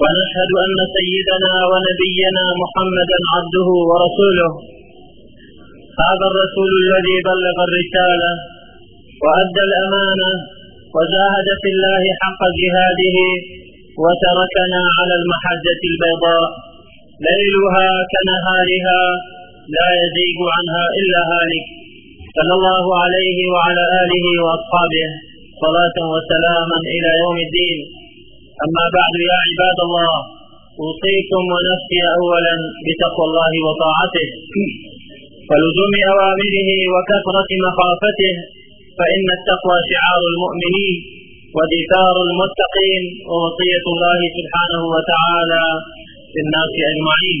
ونشهد أن سيدنا ونبينا محمدا عبده ورسوله هذا الرسول الذي بلغ الرسالة وأدى الأمانة وجاهد في الله حق جهاده وتركنا على المحجة البيضاء ليلها كنهارها لا يزيغ عنها إلا هالك صلى الله عليه وعلى آله وأصحابه صلاة وسلاما إلى يوم الدين أما بعد يا عباد الله أوصيكم ونفسي أولا بتقوى الله وطاعته ولزوم أوامره وكثرة مخافته فإن التقوى شعار المؤمنين ودثار المتقين ووصية الله سبحانه وتعالى للناس أجمعين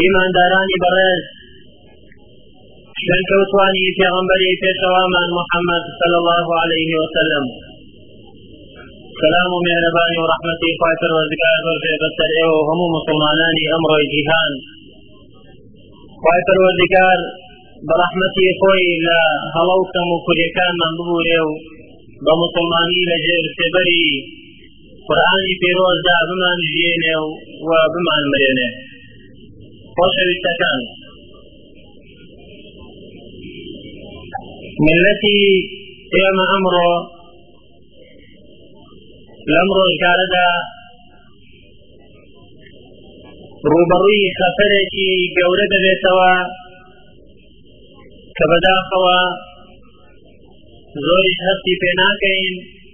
ئیماندارانی بەڕێز شوێنکەوتوانی پێغەمبەری پێشەوامان محەممەد صلی الله عليه وسلم سلام و مێرەبانی و ڕەحمەتی خوای پەروەردگار بەرژێ بەسەر ئێوە و هەموو مسلمانانی ئەمڕۆی جیهان خوای پەروەردگار بە ڕەحمەتی خۆی لە هەڵە و کەم و کوریەکانمان ببورێ و بە مسلمانی لە ژێر سێبەری قورئانی پیرۆزدا بمان ژیێنێ و و بمان مرێنێ خۆشەویستەکان ملەتی ئێمە ئەمڕۆ لەم ڕۆژگارەدا ڕوبەڕووی خەفەرێکی گەورە دەبێتەوە کە بەداخەوە زۆریش هەستی پێ ناکەین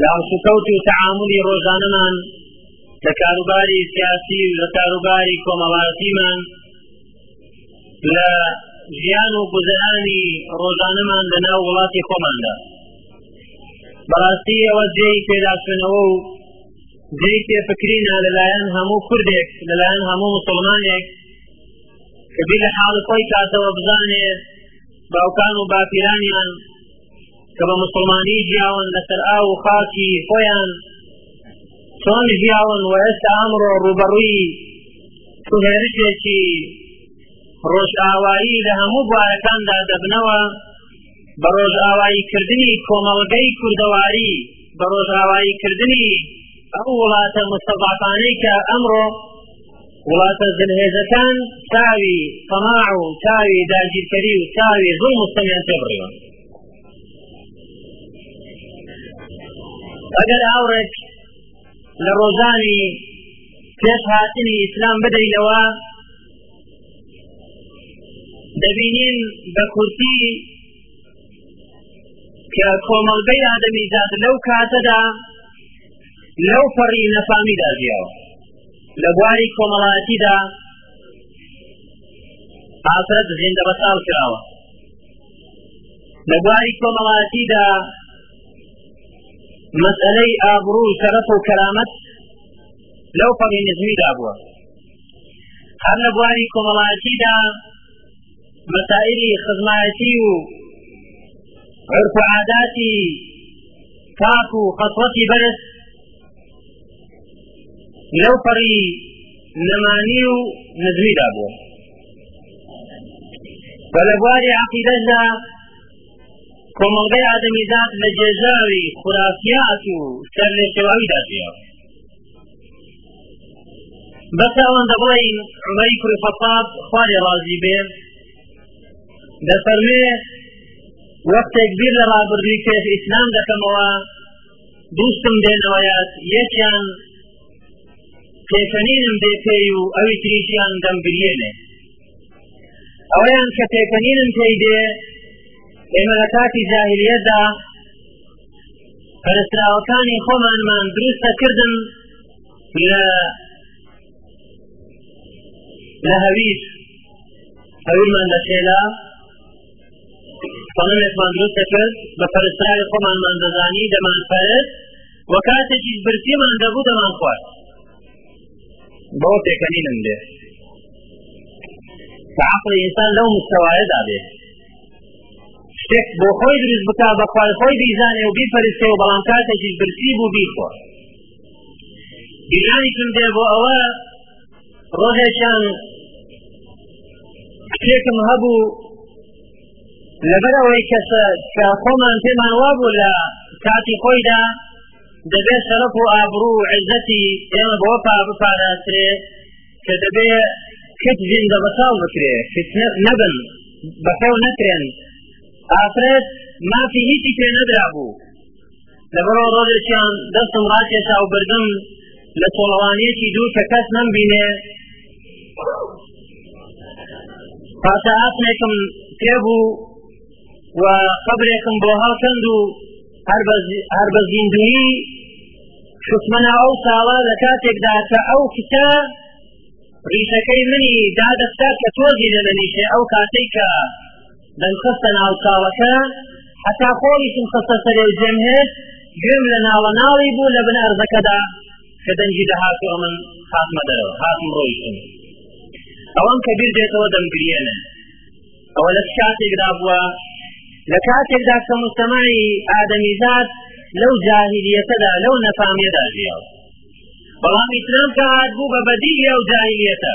لە هەڵسوکەوت و تەعاملی ڕۆژانەمان لە کاروباری سیاسی و لە کاروباری کۆمەڵاتیمان لە ژیان و گوزەرانی ڕۆژانەمان لە ناو وڵاتی خۆماندا بەڕاستی ئەوە جێی پێداشتنەوە و جێی پێفکرینە لەلایەن هەموو کوردێک لەلایەن هەموو مسلمانێک کە بیر لە حاڵی خۆی کاتەوە بزانێ باوکان و باپیرانیان کە بە مسلمانی ژیاون لەسەر ئاو و خاکی خۆیان چۆن ژیاون و ئێستا ئەمڕۆ ڕوبەڕووی هێرشێکی ڕۆژئاوایی لە هەموو بوارەکاندا دەبنەوە بە ڕۆژئاوایی کردنی کۆمەڵگەی کوردەواری بە ڕۆژئاوایی کردنی ئەو وڵاتە مستەباتانەی کە ئەمڕۆ وڵاتە زلهێزەکان چاوی تەماع و چاوی داگیرکەری و چاوی زوڵ مستەمیان پێ بڕیوە ئەگەر ئاوڕێک لە ڕۆژانی پێش هاتنی ئیسلام بدەینەوە دەبینین بە کورتی کە کۆمەڵگەی ئادەمیزاد لەو کاتەدا لەو پەڕی نەفامیدا ژیاوە لە بواری کۆمەڵایەتیدا ئافرەت زیندە بەتاڵ کراوە لە بواری کۆمەڵایەتیدا مەسئلەی ئابڕوو و شەرەف و کەرامەت لەو فەمینزمیدا بووە هەر لە بواری کۆمەڵایەتیدا مەسائلی خزمایەتی و عرف و عاداتی پاک و خەسڵەتی بەرز لەو پەڕی نەمانی و نزمیدا بووە و لە بواری عقیدەشدا کۆمەڵگەی ئادەمیزاد لە جێژاوی خورافیات و سەر لێ شێواویدا ژیاوە بەس ئەوەندە بڵین عمەری کوری خەتاب خوارێ ڕازی بێ دەفەرمێ وەختێک بیر لە ڕابردووی پێش ئیسلام دەکەمەوە دووستم دێنەوە یاد یەکیان پێکەنینم دێ پێی و ئەوی تریشیان دەمگریێنێ ئەویان کە پێکەنینم پێی دێ ئێمە لە کاتی جاهلیەتدا پەرستراوەکانی خۆمانمان دروستە کردن لە لە هەویش هەویرمان دەشێلا سەڵەمێکمان دروست دەکرد بە پەرستراوی خۆمانمان دەزانی دەمان پەرست و کاتێکیش برسیمان دەبوو دەمان خوارد بەوە پێکەنینم دێ کە عقل ئینسان لەو مستەوایەدا بێ شتێک بۆ خۆی دروست بکا بەخوای خۆی بیزانێ و بیپەرستێ و بەڵام کاتێکیش برسی بوو بیخۆ گریانیشم دێ بۆ ئەوە ڕۆژێکیان کتێکم هەبوو لەبەر ئەوەی کەسە کە خۆمان پێمان وابوو لە کاتی خۆیدا دەبێت شەرف و ئابروو و عزەتی ئێمە بۆ پا بپاراترێ کە دەبێ کت زیندە بەساڵ بکرێ نەبن بەخێو نەکرێن ئافرەت مافی هیچی پێ نەدرا بوو لەبەرەوە ڕۆژێکیان دەستم ڕاکێشا و بردم لە تۆڵەوانیەکی دوور کە کەس نەمبینێ پاشا ئاسنێکم پێ بوو و قبرێکم بۆ هەڵکەند و هەر بە زیندویی شتمەە ئەو ساڵە لە کاتێکدا کە ئەو کچە ڕیشەکەی منی دادەستا کە تۆزی لە لەنیشێ ئەو کاتێک کە دەمخستە ناو چاڵەکە حەتا خۆڵیشم خستە سەرێ و جێم هێت گوێم لە ناڵە ناڵی بوو لە بن ئەرزەکەدا کە دەنگی دەهات و ئەمن هاتمە دەرەوە هاتم ڕۆیشتم ئەوەم کە بیر دێتەوە دەمگریێنە ئەوە لە کاتێکدا بووە لە کاتێکدا کە مستەمای ئادەمیزاد لەو جاهلیەتەدا لەو نەفامێدا ژیاوە بەڵام ئیسلام کە هات بوو بە بەدیلی ئەو جاهلیەتە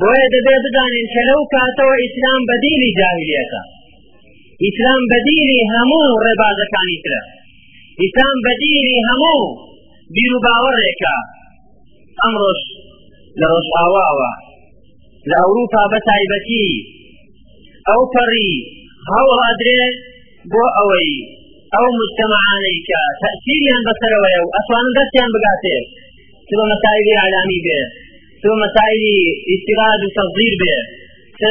بۆیە دەبێ بزانین کە لەو کاتەوە ئیسلام بەدیلی جاهلیەتە ئیسلام بەدیلی هەموو ڕێبازەکانی ترە ئیسلام بەدیلی هەموو بیر و باوەڕێکە ئەمڕۆش لە ڕۆژئاواوە لە ئەوروپا بە تایبەتی ئەو پەڕی هەوڵادرێ بۆ ئەوەی ئەو مجتمعانەی کە تەسیریان بەسەرەوەیە و ئەتوانن دەستیان بگاتێ چ بە مەسائلی ئەعلامی بێ چ بە مەسائلی ئیستیغاد و تەزیر بێ چ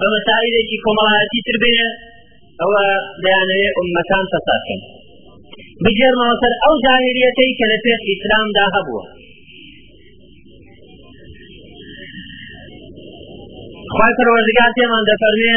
بە مەسائلێکی کۆمەڵایەتی تر بێ ئەوە دەیانەوێ ئومەتان فەساد کەن بگێرمەوە سەر ئەو جاهلیەتەی کە لە پێش ئیسلامدا هەبووە خی پەروەردگار پێمان دەفەرمێ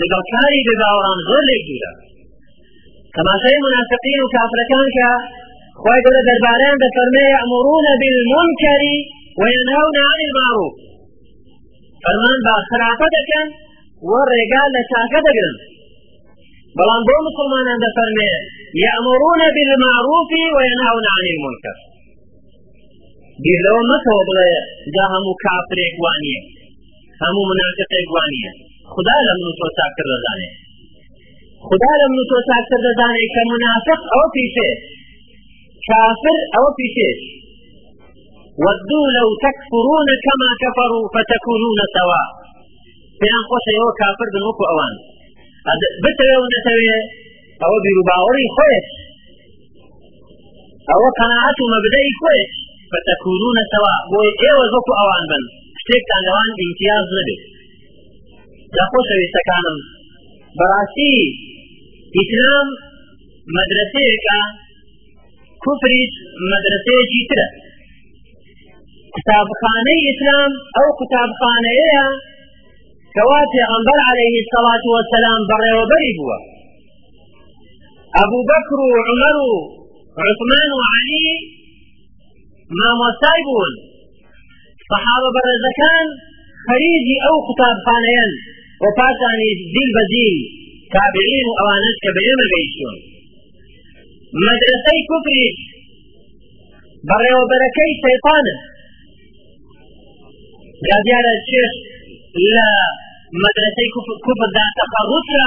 لەگەڵ کاری بێباوەڕان زۆر لێک دوورە تەماشای منافقین و کافرەکان کە خۆی گەورە دەربارەیان دەفەرمێ یەئمرون بالمنکر وینهون عن المعروف فەرمان بە خراپە دەکەن و ڕێگا لە چاکە دەگرن بەڵام بۆ مسلمانان دەفەرمێ یەئمرون بالمعروف وینهون عن المنکر بیر لەوە مەکەوە بڵێ جا هەموو کافرێک وانیە هەموو منافقێک وانیە خدا لە من تۆ چاکتر دەزانێ خدا لە من تۆ چاکتر دەزانێ کە منافق ئەو پیشێ کافر ئەو پیشێش ودوا لو تكفرون كما كفروا فتكونون سواء پێیان خۆشە ئێوە کافر بن وەکو ئەوان بتەوێ و نەتەوێ ئەوە بیرو باوەڕی خۆش ئەوە قەناعەت و مەبدەی خۆی فتەکوونە سەوا بۆی ئێوە زۆک و ئەوان بن شتێکتان لەوان ئیمتیاز نەبێت لە خۆشەویستەکانم بەڕاستی ئیسلام مەدرسەیەکە کوفریش مەدرسەیەکی ترە قوتابخانەی ئیسلام ئەو قوتابخانەیە کەوا پێغەمبەر عەلەیهی سەڵات وەسەلام بەڕێوەبەری بووە ابو بکر و عمر و عثمان و علی مامۆستای بوون صحابە بەڕێزەکان خەریجی ئەو قوتابخانەیەن و پاشانی دیل بە دیل تابعین و ئەوانش کە بە ئێمە گەیشتون مەدرسەی کوفریش بەڕێوەبەرەکەی شەیطانە جا دیارە چێش لە مەدرسەی کوفردا تەخەڕوتە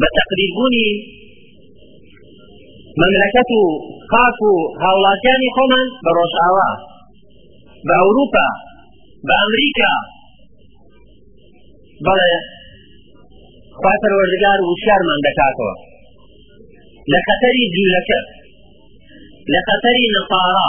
بە تەقدیر بوونی مەملەکەت و خاک و هاوڵاتیانی خۆمان بە ڕۆژئاوا بە ئەوروپا بە ئەمریکا بەڵێ خوا پەروەردگار وشارمان دەکاتەوە لە خەتەری جوولەکە لە خەتەری نەسارا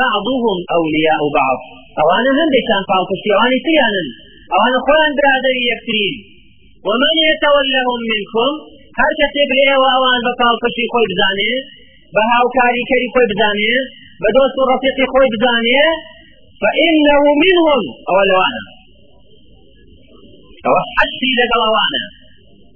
بعضهم اولیاء بعض ئەوانە هەندێکیان پاڵپشتی ئەوانی تریانن ئەوانە خۆیان برادەری یەکترین ومن يتولهم منكم هەر کەسێک لە ئێوە ئەوان بە پاڵپشتی خۆی بزانێ بە هاوکاری کەری خۆی بزانێ بە دۆست و ڕەفیقی خۆی بزانێ فإنه منهم أو لوانا أو حشي لقلوانا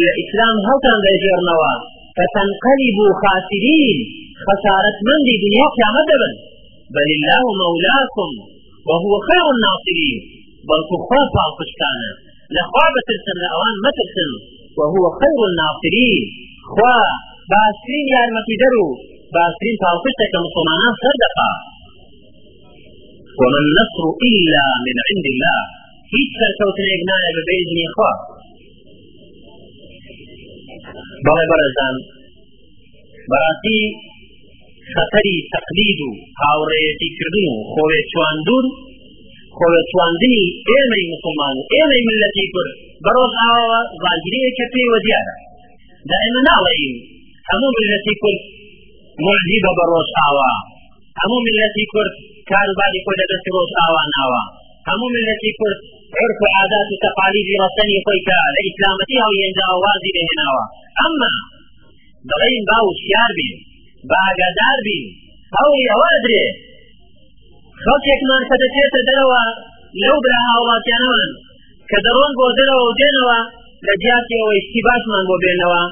لە ئیسلام هەڵتان دەژێرنەوە فتنقلبوا خاسرین خەسارەت مەندی دنیا و قیامەت دەبن بل الله مولاکم وهو خير الناصرين بەڵکو خوا پاڵپشتانە لەخوا بترسن لە ئەوان مەترسن وهو خير الناصرين خوا باشترین یارمەتیدەر و باشترین پاڵپشتە کە مسلمانان سەر دەخا ومن نصر إلا من عند الله هیچ سەرکەوتنێک نایە بە بێزنی خوا بەڵێ بەڕێزان بەڕاستی خەتەری تەقلید و هاوڕێیەتی کردن و خۆێ چواندون خۆێ چواندنی ئێمەی مسلمان و ئێمەی ملەتی کورد بەڕۆژ ئاوە ڕاگرەیە کە پێیوە دیارە دا ئێمە ناڵێین هەموو ملەتی کورد مردی بە بەڕۆژ ئاوا هەموو ملەتی کورد کاروباری خۆی لە دەستی ڕۆژ ئاوا ناوە هەموو ملەتی کورد عرف و عادات و تەقالیدی ڕەسەنی خۆی کە لە ئیسلامەتی هەڵهێنراوە وازی لێهێناوە ئەمما دەڵێین با وشیار بین با ئاگادار بین هەوڵی ئەوە ئەدرێ خەڵکێکمان کە دەچێتە دەرەوە لەو برا هاوڵاتیانەمان کە دەڕۆن بۆ دەرەوە و دێنەوە لە جیاتی ئەوەی شتی باشمان بۆ بێنەوە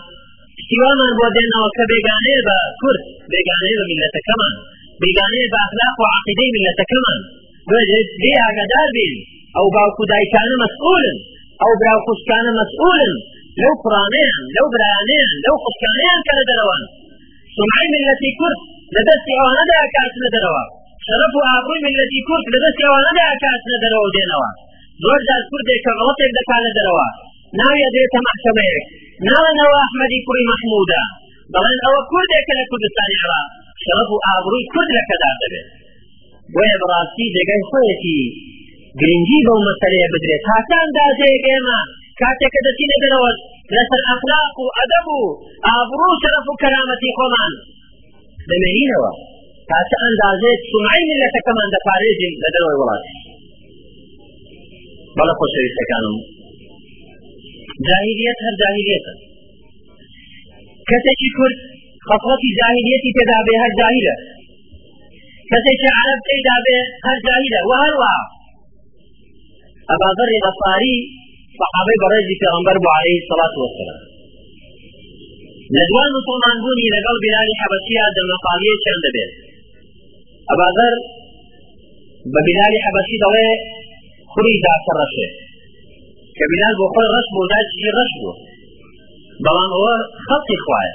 شتیوامان بۆ دێنەوە کە بێگانەیە بە کورد بێگانەیە بە میلەتەکەمان بێگانەیە بە ئەخلاق و عقیدەی میلەتەکەمان بێت بێ ئاگادار بین ئەو باوکو دایکانە مەسئولن ئەو براو خوشکانە مەسئولن لەو کوڕانەیان لەو برایانەیان لەو خوشکانەیان کە لە دەرەوەن سمعی ملەتی کورد لە دەستی ئەوانەدا کاتنە دەرەوە شەرەف و ئابڕووی ملەتی کورد لە دەستی ئەوانەدا کاتنە دەرەوە دێنەوە زۆر جار کوردێک کە غڵەتێک دەکات لە دەرەوە ناویە دێتە مەحکەمەیەک ناڵەنەوە ئەحمەدی کوڕی مەحموودە دەڵێن ئەوە کوردێکە لە کوردستانی عێراق شەرەف و ئابڕووی کورد لەکەدار دەبێت بۆیە بەڕاستی جێگای خۆیەتی گرنگی بەو مەسەلەیە بدرێت هاتان دادەیەک ئێمە کاتێک کە دەچینە دەرەوە لەسەر ئەخلاق و ئەدەب و ئابڕو و شەرەف و کەرامەتی خۆمان دەمێنینەوە تا چ ئەندازێک سومعی میلەتەکەمان دەپارێزین لە دەرەوەی وڵات بەڵە خۆشەویستەکانم جاهلیت هەر جاهلیتە کەسێکی کورد خەفڵەتی جاهلیەتی پێدا بێ هەر جاهلە کەسێکی عرب پێی دابێ هەر جاهیلە و هەروە ئەبازەڕی غەفاری صحابەی بەڕێزی پێغەمبەر بۆ عەلەیهی سەڵات وەسەلام لە دوای مسلمان بوونی لەگەڵ بلالی حەبەشیە دەمەقالیەکیان دەبێت ئەبازەر بە بلالی حەبەشی دەڵێ خوری داکە ڕەشێ کە بلال بۆ خۆی ڕەش بۆ داچی ڕەش بوو بەڵام ئەوە خەڵقی خوایە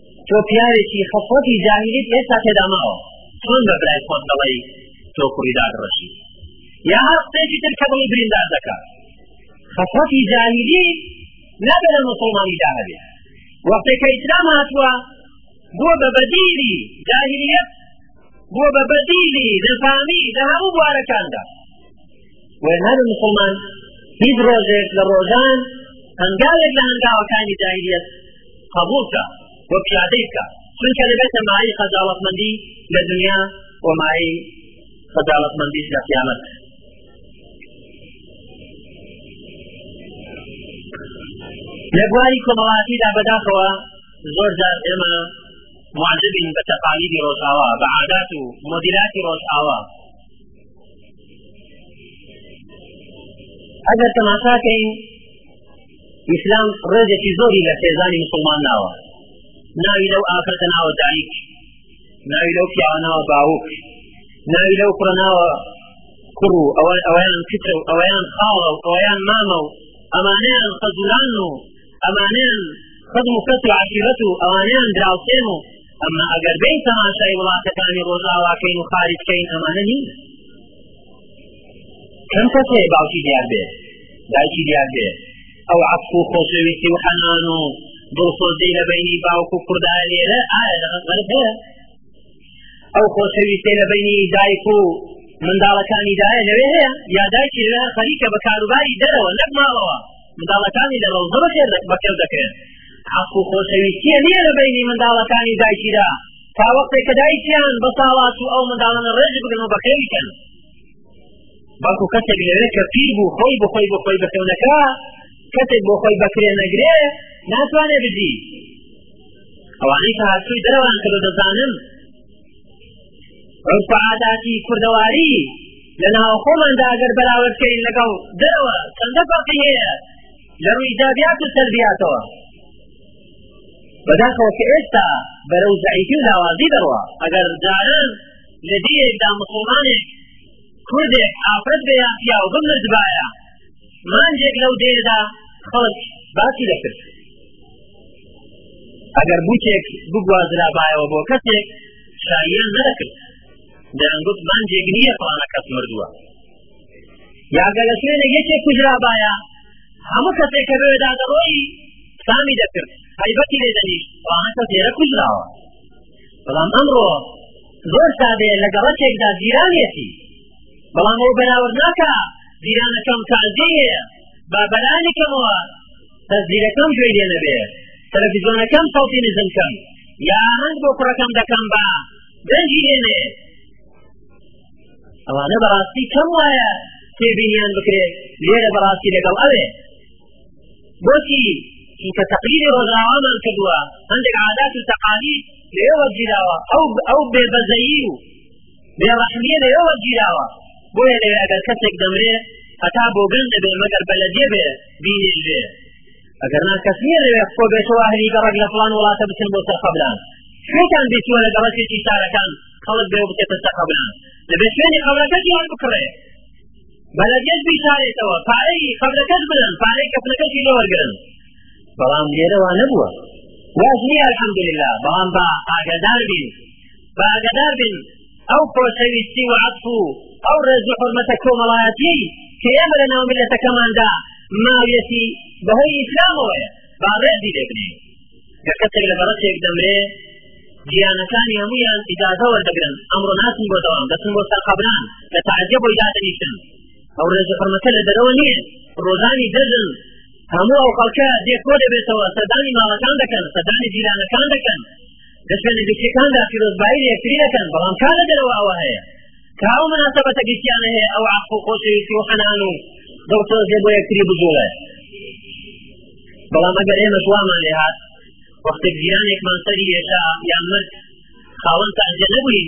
تۆ پیاوێکی خەسڵەتی جاهلیت ئێستا تێدا ماوە چۆن بە برای خۆت دەڵێی تۆ کوڕی دادڕەشی یا هەر قسەیەکی تر کە دڵی بریندار دەکات خەسڵەتی جاهلی نابێت لە مسڵمانیدا هەبێت وەختێک کە ئیسلام هاتووە بووە بە بەدیلی جاهلیەت بووە بە بەدیلی نەفامی لە هەموو بوارەکاندا وێنەر مسلمان هیچ ڕۆژێک لە ڕۆژان هەنگاوێک لە هەنگاوەکانی جاهلیت قبول بکە و پیادەی بکە چونکە دەبێتە مایەی خەجاڵەتمەندی لە دنیا و مایەی خەجاڵەتمەندیش لە قیامەت لە بواری کۆمەڵاتیدا بەداخەوە زۆر جار ئێمە معجبین بە تەقالیدی ڕۆژاوا بە عادات و مدیراتی ڕۆژاوا ئەگەر تەماشاکەین ئیسلام ڕێزێکی زۆری لە خێزانی مسلمان ناوە ناوی لەو ئافرەتە ناوە دایک ناوی لەو پیاوە ناوە باوک ناوی لەو کوڕە ناوە کوڕ و ئەوان ئەویان کچە و ئەویان خاڵە و ئەویان مامە و ئەمانیان خەزوران و ئەمانیان خەدم و کەس و عشیرەت و ئەوانیان دراوسێن و ئەمما ئەگەر بین تەماشای وڵاتەکانی ڕۆژاواکەین و خارج کەین ئەمانە نین کەم کەس هەیە باوکی دیار بێ دایکی دیار بێ ئەو عەفو و خۆشەویستی و حەنان و دڵسۆزی لە بینی باوک و کورددا لێرە ئایا لەغەت غەرب هەیە ئەو خۆشەویستی لە بینی دایک و منداڵەکانی دایە لەوێ هەیە یا دایکی لە خەریکە بە کاروباری دەرەوە نەک ماڵەوە منداڵەکانی لە ڕەوزە بەخێودەکرێن عەفو و خۆشەویستیە نییە لە بەینی منداڵەکانی و دایکیدا تا وەختێک کە دایکیان بە ساڵات و ئەو منداڵانە ڕێژی بگرن و بەخێویکەن بەڵکو کەسێک لەوێت کە پیر بوو خۆی بخۆی بخۆی بەخێونەکە کەسێک بۆ خۆی بەکرێ نەگرێ ناتوانێ بژی ئەوانەی تاهاتووی دەرەوان کە دەزانن عرف عاداتی کوردەواری لە ناوە خۆماندا ئەگەر بەراورد بکەین لەگەڵ دەرەوە چەندە فەرقی هەیە لە ڕووی ئیجابیات و سەلبیاتەوە بەداخەوە کە ئێستا بەرەو زەعیفی و لاوازی دەڕوە ئەگەر جاران لە دیەکدا مسلمانێک کوردێک ئافرەت بێ یان پیاو بمردبایە مانجێک لەو دێدا خەڵک باسی دەکرد ئەگەر بوتێک بگوازرابایەوە بۆ کەسێک شاییان نەدەکرد دەیانگوت مانجێک نییە فڵانە کەس مردووە یاگە لە شوێنە یەکێک کوژرابایە هەموو کەسێک کە بەوێدا دەڕۆی سامی دەکرد هەیبەتی لێ دەنیشت فڵانە کەس لێرە کوژراوە بەڵام ئەمڕۆ زۆر سادەیە لە گەڕەکێکدا جیرانێتی بەڵام ئەو بەراورد ناکە بیرانەکەم تازەیە با بەرانێکەمەوە تەزیرەکەم گوێی لێ نەبێ تەلەڤیزیۆنەکەم سەڵتی نزم کەم یا ئاهەنگ بۆ کوڕەکەم دەکەم با دەنگی لێنێ ئەوانە بەڕاستی کەم وایە تێبینیان بکرێ لێرە بەڕاستی لەگەڵ ئەوێ بۆچی چونکە تقریر ڕۆژاوامان کردووە هەندێک عادات و تەقالید لێوە گیراوە ئەو ئەو بێبەزەیی و بێڕەحمیە لەوێ وەرگیراوە بۆیە لەوێ ئەگەر کەسێک دەمرێ هەتا بۆگەن دەبێ مەگەر بەلەدێ بێ بینێژێ ئەگەر نا کەس نییە لەوێ خۆ بێتەوە هەری گەڕک لە فڵان وڵاتە بچن بۆ سەرخەبلان شوێتان بیتوە لە گەڕەکێکی شارەکان خەڵک بێ بکێتە سەرخەبلان دەبێ شوێنی خەبرەکەش یان بکڕێ بەلەدێش بیشارێتەوە پارەی خەبرەکەش بدەن پارەی کەفنەکەشی لێ وەرگن بەڵام لێرەوە نەبووە واش نییە الحمدلله بەڵام با ئاگادار بین با ئاگادار بین ئەو خۆشەویستی و عەتف و ئەو ڕێز و حورمەتە کۆمەڵایەتیەی کە ئێمە لە ناو میلەتەکەماندا ماویەتی بەهۆی ئیسلامەوەیە با ڕێزی لێ بنێین کە کەسێک لە گەڕەکێک دەمرێ گیانەکانی هەمویان ئیجازە وەردەگرن ئەمڕۆ ناچن بۆ دەوام دەچن بۆ سەر قەبران لە تەعەجە بۆی دادەنیشن ئەو ڕێز و حورمەتە لە دەرەوە نییە ڕۆژانی جەژن هەموو ئەو خەڵکە دێکۆ دەبێتەوە سەردانی ماڵەکان دەکەن سەردانی جیرانەکان دەکەن لە شوێنە گشتیەکاندا پیرۆزبایی لە یەکتری دەکەن بەڵام کا لە دەرەوە ئەوە هەیە کا ئەو مناسەبەتە گشتیانە هەیە ئەو عەقڵ و خۆشەویستی و حەنان و دڵسۆزیە بۆ یەکتری بجوڵێ بەڵام ئەگەر ئێمەش وامان لێ هات وەختێک جیرانێکمان سەری هێشا یان مرد خاوەن تاجە نەبووین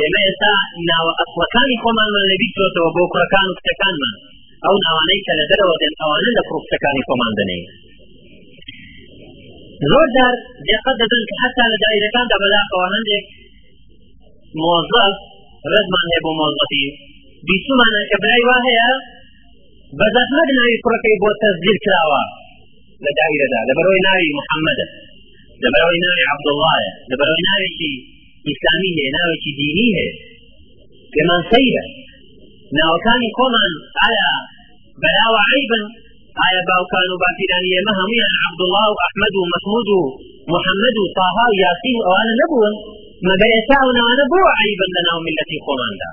ئێمە ئێستا ناوە ئەسڵەکانی خۆمانمان لەبیر چۆتەوە بۆ کوڕەکان و کچەکانمان ئەو ناوانەی کە لە دەرەوە دێن ئەوانە لە کوڕ کچەکانی خۆمان دەنێین زۆر جار دقت دەدەن کە حتا لە دایرەکاندا بەلاقەوە هەندێک مۆزەف ڕێزمان هەیە بۆ مۆزەفی بیسومانە کە برای وا هەیە بە زەحمەت ناوی کوڕەکەی بۆ تەزگیر کراوە لە دایرەدا لەبەرەوەی ناوی محەممەدە لەبەرەوەی ناوی عەبدوڵڵایە لەبەرەوەی ناوێکی ئیسلامی هەیە ناوێکی دینی هەیە پێمان سەیرە ناوەکانی خۆمان ئایا بەراوە عیبن ئایا باوکان و باپیرانی ئێمە هەمویان عبدالله و ئەحمد و محمود و محمد و طاها و یاسین و ئەوانە نەبوون مەگەر ئێستا ئەو ناوانە بۆ عیبن لە ناو میلەتی خۆماندا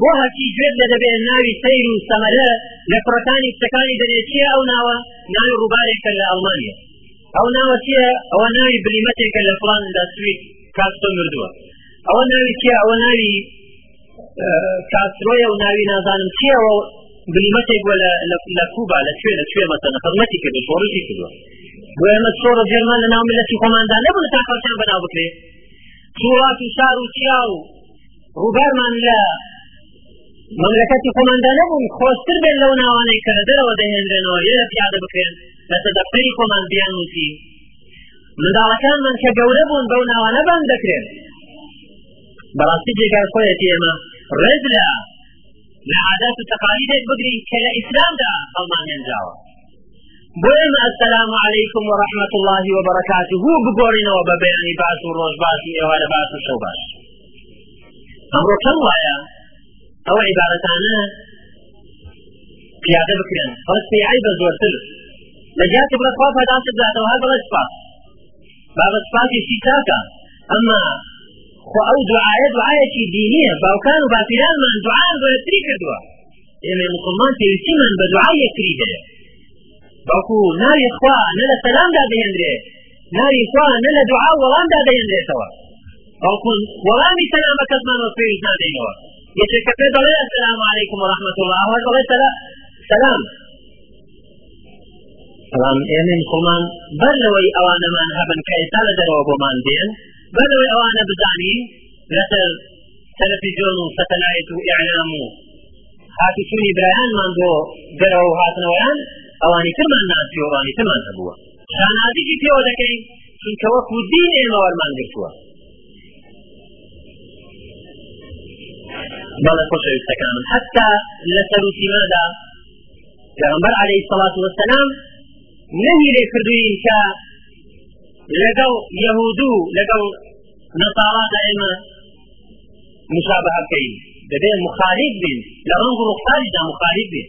بۆ هەرچی گوێت لە دەبێ ناوی سەیر و سەمەرە لە کوڕەکانی کچەکانی دەرێ چیە ئەو ناوە ناوی ڕووبارێکە لە ئەڵمانیا ئەو ناوە چیە ئەوە ناوی بلیمەتێکە لە فلان ئەنداستریت کاستۆ مردووە ئەوە ناوی چیە ئەوە ناوی کاسرۆیە و ناوی نازانم چیەوە بلیمەتێک وە لە کوبا لە کوێ لە کوێ مەسەنە خزمەتی کرد شۆڕشی کردوە بۆ ئێمە شۆڕە جێرمان لە ناو ملەتی خۆماندا نەبوون تا خەڵکیان بەناو بکرێت سوڵات و شار و چیا و ڕووبارمان لە مەملەکەتی خۆماندا نەبوون خۆشتر بێن لەو ناوانەی کە لە دەرەوە دەهێنرێنەوە لێ لە پیادە بکرێن لەسە دەفتەری خۆمان بیان نووسی منداڵەکانمان کە گەورە بوون بەو ناوانە بان دەکرێن بەڕاستی جێگای خۆیەتی ئێمە ڕێز لە لە عادات و تەقالیدێک بگرین کە لە ئیسلامدا هەڵمان هێنراوە بۆ ئێمە ئەسلام علیکم و ڕحمەت اللهی وبرکاته بگۆڕینەوە بە بەیانی باش و ڕۆژ باش و ئێوارە باش و شەو باش ئەمڕۆ کەم وایە ئەو عیبارەتانە پیادە بکرێن بەڵک پێعی بە زۆرتر لە جیاتی بڵێ خوا پاداشت بداتەوە هەر بڵێ سپاس بابە سپاسێکی تاکە ئەمە خۆ ئەو دوعاە دوعاەکی دینیە باوکان و باپیرانمان دوعان زۆرتری کردووە ئێمە مسلمان پێویستیمان بە دوعای یەکتری هەیە بەڵکو ناوی خوا نە لە سەلامدا دەهێنرێ ناوی خوا نە لە دوعا وەڵامدا دەیەنرێتەوە بەڵکو وەڵامی سەلامەکەتمان وە پێویست نادەینەوە یەکێک کە پێ دەڵێ ئەسلام علیکم و رحمت الله ئەوە دەڵێ سەلام بەڵام ئێمە خۆمان بەر لەوەی ئەوانەمان هەبن کە ئێستا لە دەرەوە بۆمان دێن بەر لەوەی ئەوانە بزانین لەسەر تەلەفیزیۆن و سەتەلایت و ئیعلام و هاتوچوونی برایانمان بۆ دەرەوە هاتنەوەیان ئەوانی ترمان ناسی و ئەوانی ترمان هەبووە شانازیشی پێوە دەکەین چونکە وەکو دین ئێمە وەرمان گرتووە بەڵێ خۆشەویستەکانم حتا لە سەروتیمادا پێغمبەر عليه سەڵات وسلام نەهی لێ کردوین کە لەگەڵ یەهودو لەگەڵ نەساڵادا ئێمە مشابهەکەین دەبێ مخالف بین لە ڕەنگ و ڕوخساریدا مخالف بین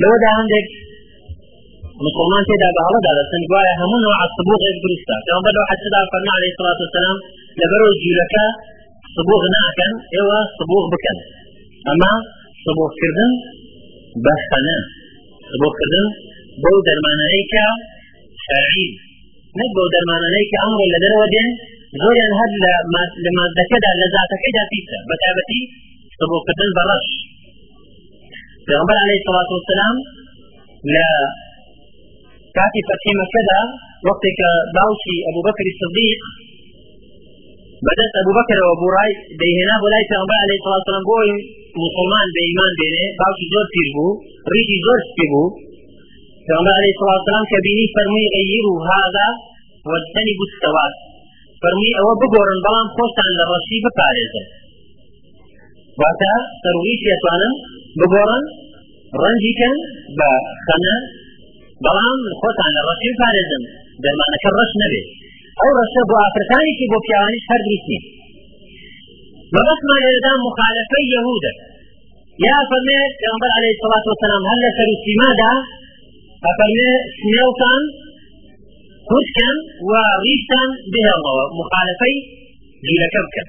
لەوەدا هەندێک مسلمان تێدا بە هەڵە دادەستن گوایە هەموو نوع سبوغێک دروستە پێغەمبەر لەو حەدیثدا فەرموو عەلەیهی سڵات وسەلام لەبەرەوە جوولەکە سبوغ ناکەن ئێوە سبوغ بکەن ئەمە سبوغکردن بە خەنە سبوغکردن بەو دەرمانانەی کە شەرعی نەک بەو دەرمانانەی کە ئەمڕۆ لە دەرەوە دێن زۆریان هەر لە مادەکەدا لە زاتەکەیدا پیسە بە تایبەتی سبوغکردن بە ڕەش پێغمبەر علیه الصلاة والسلام لە کاتی فەتحی مەکەدا وەختی کە باوکی ئەبوو بەکری صدیق بەدەست ئەبوو بەکرەوە بوو ڕای دەیهێنا بۆ لای پێغمبەر علیه الصلاة والسلام بۆی مسلمان بە ئیمان بێنێ باوکی زۆر پیر بوو ڕیشی زۆر سپی بوو پێغمبەر علیه الصلاة والسلام کە بینی فەرمووی غیرو هذا واجتنبوا السواد فەرمووی ئەوە بگۆڕن بەڵام خۆشتان لە ڕەشی بپارێزن واتە سەروی پێتوانن بگۆڕن ڕەنجیکەن بە خەنە بەڵام خۆتان لە ڕەشی پارێزن دەرمانەکە ڕەش نەبێت ئەو ڕەشە بۆ ئافرەتانێکی بۆ پیاوانیش هەر دروست نیە مەبەستمان لێرەدا مخالفەی یەهودە یا فەرمێ پێغەمبەر عەلەیهی سەڵات وەسەلام هەر لە سەر و سیمادا ئەفەرمێ سمێڵتان کورتکەن و ڕیشتان بهێڵەوە مخالفەی جیلەکە بکەن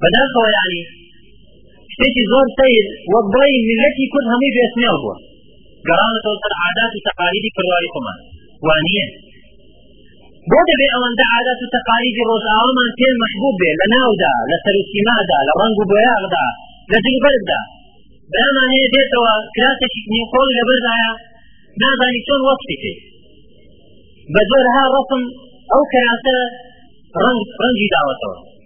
بەداخەوە یعنی شتێکی زۆر سیر وە بڵێ ملەتی کورد هەمووی بێسمێڵ بووە گەڕانەوە سەر عادات و تەقاریدی کڕواری خۆمان وانە بۆ دەبێ ئەوەندە عادات و تەقاریدی ڕۆژئاوامان پێ مەحبوب بێ لە ناودا لە سەرسیمادا لە ڕنگ و بۆیاغدا لە جلوبەردا بەمانەیە دێتەوە کراسێکی نیوقۆڵی لە بەردایە نازانی چۆن وەستی کرد بە زۆرها ڕسم ئەو کراسە ڕنگ ڕەنگی داوەتەوە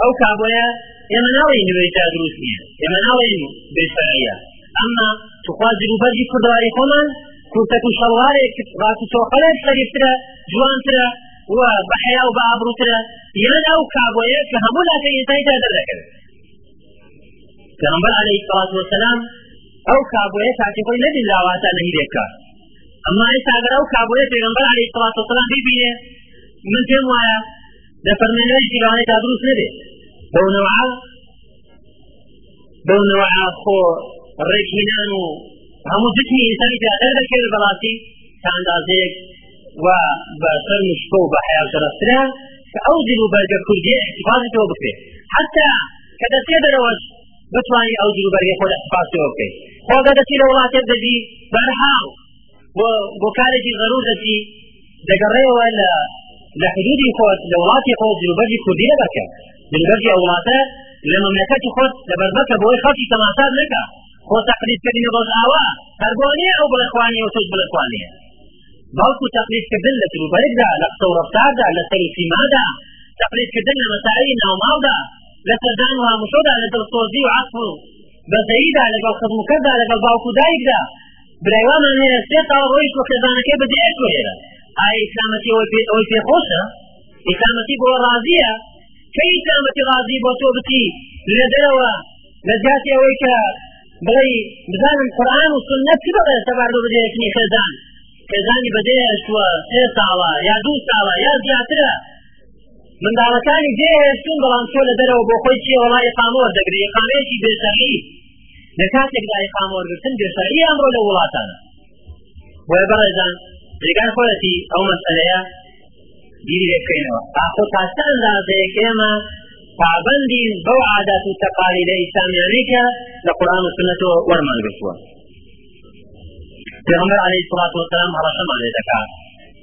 ئەو کابۆیە ئێمە ناڵێن نوێژدا دروست نییە ئێمە ناڵێن بێشەرعیە ئەمما توخوا جلوبەرگی کوردەواری خۆمان کورتەک و شەڵوارێک ڕاست و تۆقەلێک شەریفترە جوانترە و بە حەیا و بە ئابروترە یان ئەو کابۆیە کە هەموو لاتەیتایدا دەردەکەن پێغەمبەر عەلەیهی سەڵات وەسەلام ئەو کابۆیە تاکی خۆی نەبی لاواتە نەهی لێ بکات ئەمما ئێستا ئەگەر ئەو کابۆیە پێغەمبەر عەلەیهی سەڵات وەسەلام ببینێ من پێم وایە لە فەرمێنەوەیشی لەوانەیە تا دروست نەبێ بەو نەوعە بەو نەوعە خۆ ڕێکهێنان و هەموو جسمی ئینسانی پێ دەردەکەوێت بەڵاتی تا ئەندازەیەک و بە سەر مشکۆ و بە حیاو شەرەفترە کە ئەو جل و بەرگە کوردیە احتفاظی تۆ بکرێت حتا کە دەستێ دەرەوەش بتوانانی ئەو جل و بەرگە خۆ احتفاظ تۆ بکەیت خۆگە دەچی لە وڵاتێک دەژی بەرحاڵ بۆ بۆ کارێکی غەرور دەچی دەگەڕێەوە لە لە حدودی خۆت لە وڵاتی خۆت جلوبەرجی کوردی لەبەرکە جلوبەرجی ئەو وڵاتە لە مەملەکەتی خۆت لەبەربەکە بۆی خەڵکی تەماشات نەکە خۆ تەقلیدکردنی ڕۆژئاوا هەر بۆ نیە ئەو بڵێ خوانیە و تۆش بڵێ خوانیە بەڵکو تەقلیدکردن لە جلوبەرگدا لە قسە و ڕەفتاردا لە سەر و سیمادا تەقلیدکردن لە مەسایی ناوماڵدا لە سەردان و هاموشۆدا لە دڵسۆزی و عەقڵ و بەزەییدا لەگەڵ خزمکەدا لەگەڵ باوکو دایکدا برای وامان هەیە سێ ساڵ ڕۆیشت وە خێزانەکەی بە درێژ بۆ ئێرە ئایا ئیسلامەتی ئەوەی پێ ئەوەی پێ خۆشە ئیسلامەتی بۆ ڕازیە کە ئیسلامەتی ڕازی بۆ تۆ بچی لە دەرەوە لە جاتی ئەوەی کە بڵی بزانم قورآن و سنت چی بەڵێ سەبار بە بدەیەکنی خێزان خێزانی بەدەیەشتووە سێ ساڵە یا دوو ساڵە یا زیاترە منداڵەکانی جێهێشتون بەڵام تۆ لە دەرەوە بۆ خۆی چیە وڵی قامۆر دەگری قامێکی بێشەهی لە کاتێکدا ئیقامە وەرگرتن گەشاریە ئەمڕۆ لە وڵاتانە بۆیە بەڕێزان جێگای خۆیەتی ئەو مەسەلەیە بیری لێ بکەینەوە ئاخۆ تا چە ئەندازەیەک ئێمە پابەندین بەو عادات و تەقالیدە ئیسلامیانەی کە لە قورئان و سنەتەوە وەرمان گرتووە پێغەمبەر عەلەیهی سڵات وەسەلام هەڕەشەمان لێ دەکات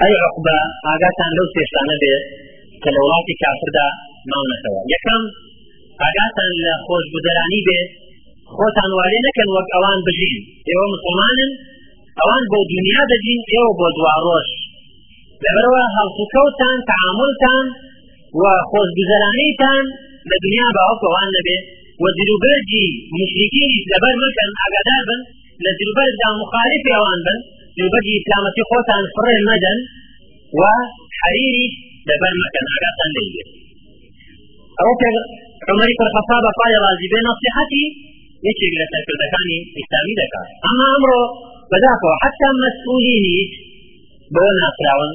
ئەی عقبە ئاگاتان لەو سێشتانە بێ کە لە وڵاتی کافردا ماونەتەوە یەکەم ئاگاتان لە خۆش گوزەرانی بێ خۆتان وارێ نەکەن وەک ئەوان بژین ئێوە مسلمانن ئەوان بۆ دنیا دەژین ئێوە بۆ دواڕۆژ لەبەرەوە هەڵسوکەوتان تعاملتان و خۆش گوزەرانیتان لە دنیا باوەکەوان نەبێ وەزیروبەرجی مشرکینیش لەبەر مەکەن ئاگادار بن لە جلوبەرگدا موخالیفی ئەوان بن جلوبەرگی ئیسلامەتی خۆتان فڕێ مەدەن و حەریریش لەبەر مەکەن ئاگاتان لێی بێت ئەوە پێ عمری کوڕ خەتاب خوای ڕازی بێ نەسیحەتی یەکێک لە سەرکردەکانی ئیسلامی دەکات ئەما ئەمڕۆ بەداخەوە حتا مەسئولینیش بۆ ناسراون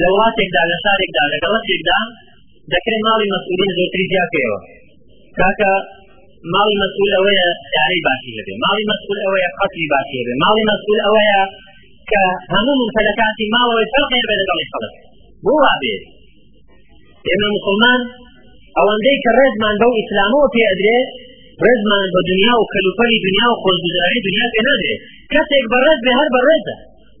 لە وڵاتێکدا لە شارێکدا لە گەڵەکێکدا دەکرێت ماڵی مەسئولین زۆرتری جیاکەوە کاکە ماڵی مەسئول ئەوەیە دارەی باشی هەبێ ماڵی مەسئول ئەوەیە قەتری باشی هەبێ ماڵی مەسئول ئەوەیە کە هەموو ممتلەکاتی ماڵەوەی فەرقێ بێ لەگەڵی خەڵک بۆ وا بێ ئێمە مسلمان ئەوەندەی کە ڕێزمان بەو ئیسلامەوە پێ ئەدرێ ڕێزمان بە دنیا و کەلوپەلی دنیا و خۆشگوزرانی دنیا پێ نادرێ کەسێک بەڕێز بێ هەر بەڕێزە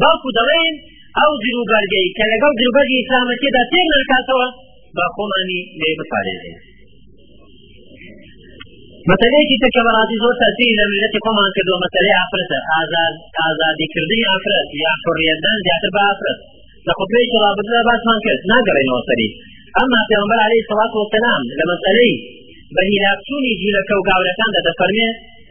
بەڵکو دەڵێین ئەو جلوبەرگەی کە لەگەڵ جلوبەرگی ئیسلامەتیەدا تێر ناکاتەوە با خۆمانی لێ بپارێزین مەسەلەیەکی تر کە بەڕاستی زۆر تەسیری لە میلەتی خۆمان کردووە مەسەلەی ئافرەتە ئازاد ئازادیکردنی ئافرەت یا حڕیەتدان زیاتر بە ئافرەت لە خۆپێکی ڕابردوودا باسمان کرد ناگەڕێنەوە سەری ئەما پێغەمبەر عەلەیهی سەڵات وەسەلام لە مەسەلەی بە هیلاکچوونی جوولەکە و گاورەکاندا دەفەرمێ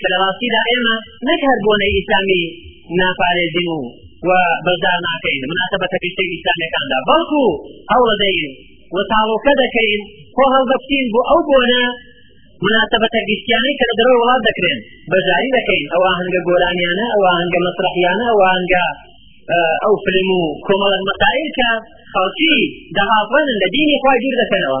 کە لە ڕاستیدا ئێمە نەک هەر بۆنەی ئیسلامی ناپارێزین و و بەشدار ناکەین مناسبە تەپیشتەی ئیسلامیەکاندا بەڵکو هەوڵەدەین و تاڵۆکە دەکەین خۆ هەڵدەبتین بۆ ئەو بۆنە مناسبەتە گشتیانەی کە لە دەرەوە وڵات دەکرێن بەژاری دەکەین ئەو ئاهنگە گۆرانیانە ئەو ئاهنگە مەسرحیانە ئەو ئاهنگە ئەو فلم و کۆمەڵک مەسائل کە خەڵکی دەهاڕێنن لە دینی خوای دوور دەکەنەوە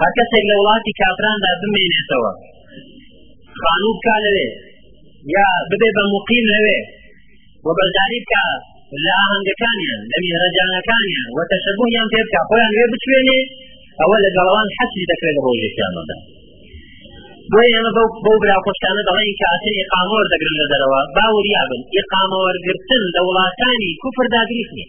هەر کەسێک لە وڵاتی کافراندا بمێنێتەوە خانوو بکا لەوێ یا ببێ بە مقیم لەوێ و بەشداری بکە لە ئاهەنگەکانیان لە میهرەجانەکانیان و تەشەبوهیان پێ بکە خۆیان وێ بچوێنێ ئەوە لە گەڵوان حەچی دەکرێت لە ڕۆژی قیامەتدا بۆیە ئێمە بەو بەو براکۆشتانە دەڵێن کە ئاچن ئیقامە وەردەگرن لە دەرەوە باوەریا بن ئیقامە وەرگرتن لە وڵاتانی کوفر داگریت نیە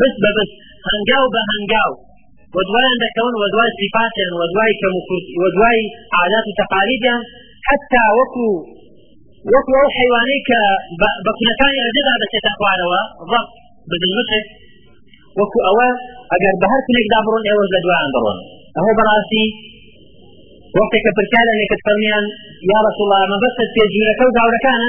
بس بە بس هەنگاو بە هەنگاو وەدوایان دەکەون وەدوای سیفاتیان وەدوای کەم و کورسی وەدوای عادات و تەقالیدیان حتا وەکو وەکو ئەو حیوانەی کە بە کولەکانی ئەجدا دەچێتە خوارەوە ڕق بدمشێت وەکو ئەوە ئەگەر بە هەر کولێکدا بڕۆن ئێوەش لە دوایان دەڕۆن ئەوە بەڕاستی وەختێکە پرسیارە لێکت فەرمیان یا رسول الله مەبەست پێ جوورەکە و گاورەکانە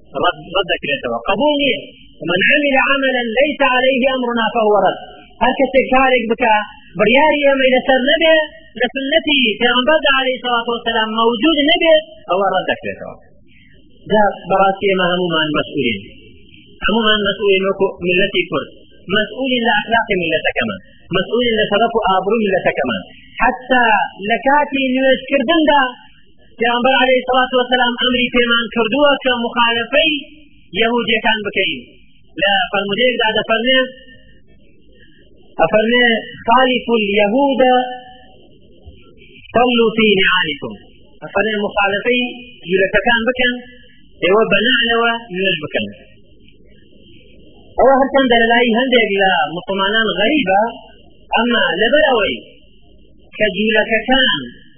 رد رد دەکرێتەوە قبول نییە من عمل عملا ليس عليه امرنا فهو رد هەر کەسێک کارێک بکە بڕیاری ئێمەی لەسەر نەبێ لە سنەتی پێغمبەردا عليه سڵات وسلام مەوجود نەبێ ئەوە ڕەت دەکرێتەوە جا بەڕاستی ئێمە هەمومان مەسئولین هەمومان مەسئولین وەکو ملەتی کورد مەسئولین لە ئەخلاقی ملەتەکەمان مەسئولین لە شەرەف و ئابڕوی ملەتەکەمان حتا لە کاتی نوێژکردندا پێغەمبەر عەلەیهی سەڵات وەسەلام ئەمری پێمان کردووە کە مخالفەی یەهودیەکان بکەین لە فەرمودەیەکدا دەفەرمێ ئەفەرمێ خالف اليهود صلوا في نعالكم ئەفەرمێ مخالفەی جولەکەکان بکەن ئێوە بەنانەوە نوێژ بکەن ئەوە هەرچەند دەلای هەندێک لە مسلمانان غەریبە ئەمە لەبەر ئەوەی کە جولەکەکان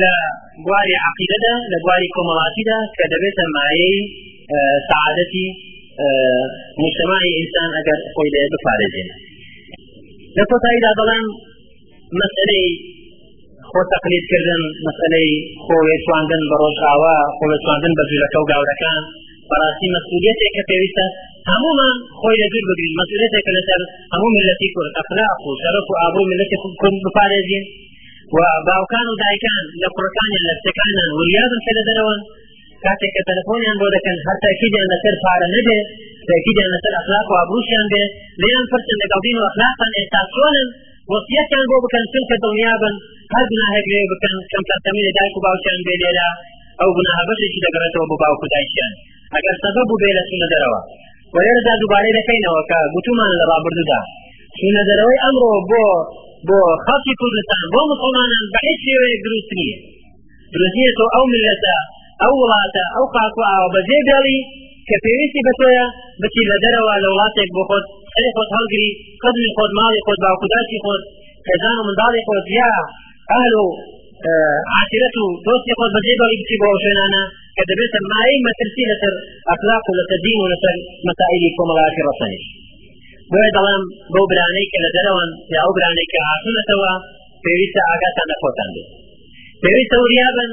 لە بواری عقیدەدا لە بواری کۆمەڵاتیدا کە دەبێتە مایەی سعادەتی نیشتمانی ئینسان ئەگەر خۆی لێ بپارێزێن لە کۆتاییدا بەڵام مەسلەی خۆ تەقلید کردن مەسلەی خۆێتواندن بە ڕۆژاوا خۆێتواندن بە جوولەکە و گاورەکان بەڕاستی مەسئولیتێک کە پێویستە هەمومان خۆی لە دوور بگرین مەسئولێتێکە لەسەر هەموو ملەتی کورد ئەخلاق و شەرف و ئابوو ملەتی خود بپارێزین و باوکان و دایکان لە کوڕەکانیان لە کچەکانیان وریابن کە لە دەرەوەن کاتێک کە تەلەفۆنیان بۆ دەکەن هەر تاکیدیان لەسەر پارە نەبێ تاکیدیان لەسەر ئەخلاق و ئابرووشیان بێ لێیان پرسن لەگەڵ دین و ئەخلاقتان ئێستا چۆنن وەسیەتیان بۆ بکەن چونکە دڵنیابن هەر گوناهێک لێ بکەن کەمتەرتەمیلی دایک و باوکیان بێ لێرە ئەو گوناهە بەشێکی دەگەڕێتەوە بۆ باوک و دایکیان ئەگەر سەبەب و بێ لە چونە دەرەوە و لێرەدا دووبارەی دەکەینەوە کە گوتومان لە ڕابردوودا چونە دەرەوەی ئەمڕۆ بۆ بۆ خەڵکی کوردستان بۆ مسلمانان بە هیچ شێوەیەک دروست نییە دروست نییە تۆ ئەو ملەتە ئەو وڵاتە ئەو خاکو ئاوە بەجێ بێڵی کە پێویستی بە تۆیە بچی لە دەرەوە لە وڵاتێک بۆ خۆت سەری خۆت هەڵگری قدمی خۆت ماڵی خۆت باوکوداچی خۆت کەزان و منداڵی خۆت یا ئەهل و عاشرەت و دۆستی خۆت بەجێ بەڵی بچی بۆ شوێنانە کە دەبێتە مایەی مەترسی لەسەر ئەخلاق و لەسەر دین و لەسەر مەسائلی کۆمەڵایەتی ڕەسەنیش بۆیە دەڵام بەو برانەی کە لە دەرەوەن یا ئەو برانەی کە هاتونەتەوە پێویستە ئاگاتان لە خۆتان بێت پێویستە وریابن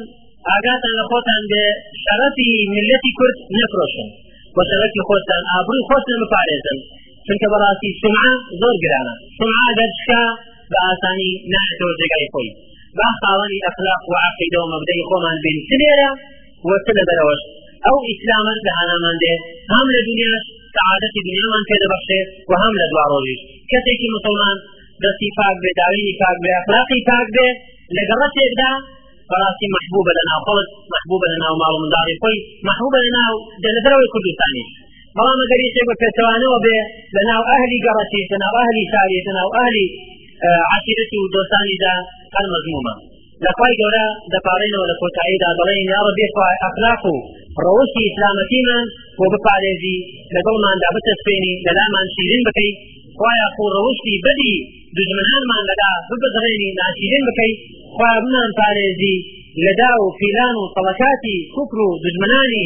ئاگاتان لە خۆتان بێ شەرەفی میلەتی کورد نەفرۆشن وە شەرەفی خۆتان ئابروی خۆتان بپارێزن چونکە بەڕاستی سمعە زۆر گرانە سمعە ئەگەر شکا بە ئاسانی نایەتەوە جێگای خۆی با خاوەنی ئەخلاق و عقیدە و مەبدەی خۆمان بین چ لێرە و چ لە دەرەوەش ئەو ئیسلامەش لە هانامان دێ هەم لە دنیاش سعادەتی دنیامان پێ دەبەخشێ و هەم لە دوا ڕۆژیش کەسێکی مسلمان دەستی پاک بێ داوینی پاک بێ ئەخلاقی پاک بێ لە گەڕەتێکدا بەڕاستی محبوبە لە ناو خەڵک محبوبە لە ناو ماڵ و منداڵی خۆی محبوبە لە ناو دەلەدرەوەی کوردستانیش بەڵام ئەگەر یەکێک بە پێچەوانەوە بێ لە ناو ئەهلی گەڕەکی لە ناو ئەهلی شاری لە ناو ئەهلی عشیرەت و دۆستانیدا هەر مەزمومە لەخوای گەورە دەپارێنەوە لە کۆتاییدا دەڵێن یاڕە بێخوای ئەخلاق و ڕەوشی ئیسلامەتیمان بۆ بپارێزی لە دڵماندا بتەسپێنی لەلامان شیرین بکەی خوایە خۆ ڕەوشی بەدی دژمنانمان لەدا ببزڕێنی ناشیرین بکەی خوابمان پارێزی لەدا و پیلان و سەڵکاتی کوپر و دژمنانی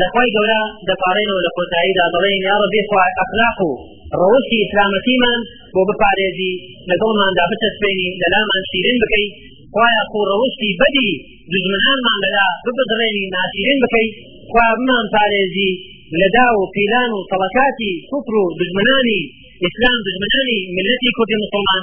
لە خوای گەورە دەپاڕێنەوە لە کۆتاییدا دەڵێین یا ڕەبی خوا ئەخلاق و ڕەوشی ئیسلامەتیمان بۆ بپارێزی لەگەڵماندا بچەسپێنی لەلامان شیرین بکەی خوایە خو ڕەوشی بەدی دژمنانمان لەلا ببدڕێنی ناشیرین بکەی خوا بمان پارێزی لەدا و پیلان و تەڵەکاتی کوفر و دژمنانی ئیسلام دژمنانی ملەتی کوردی مسلمان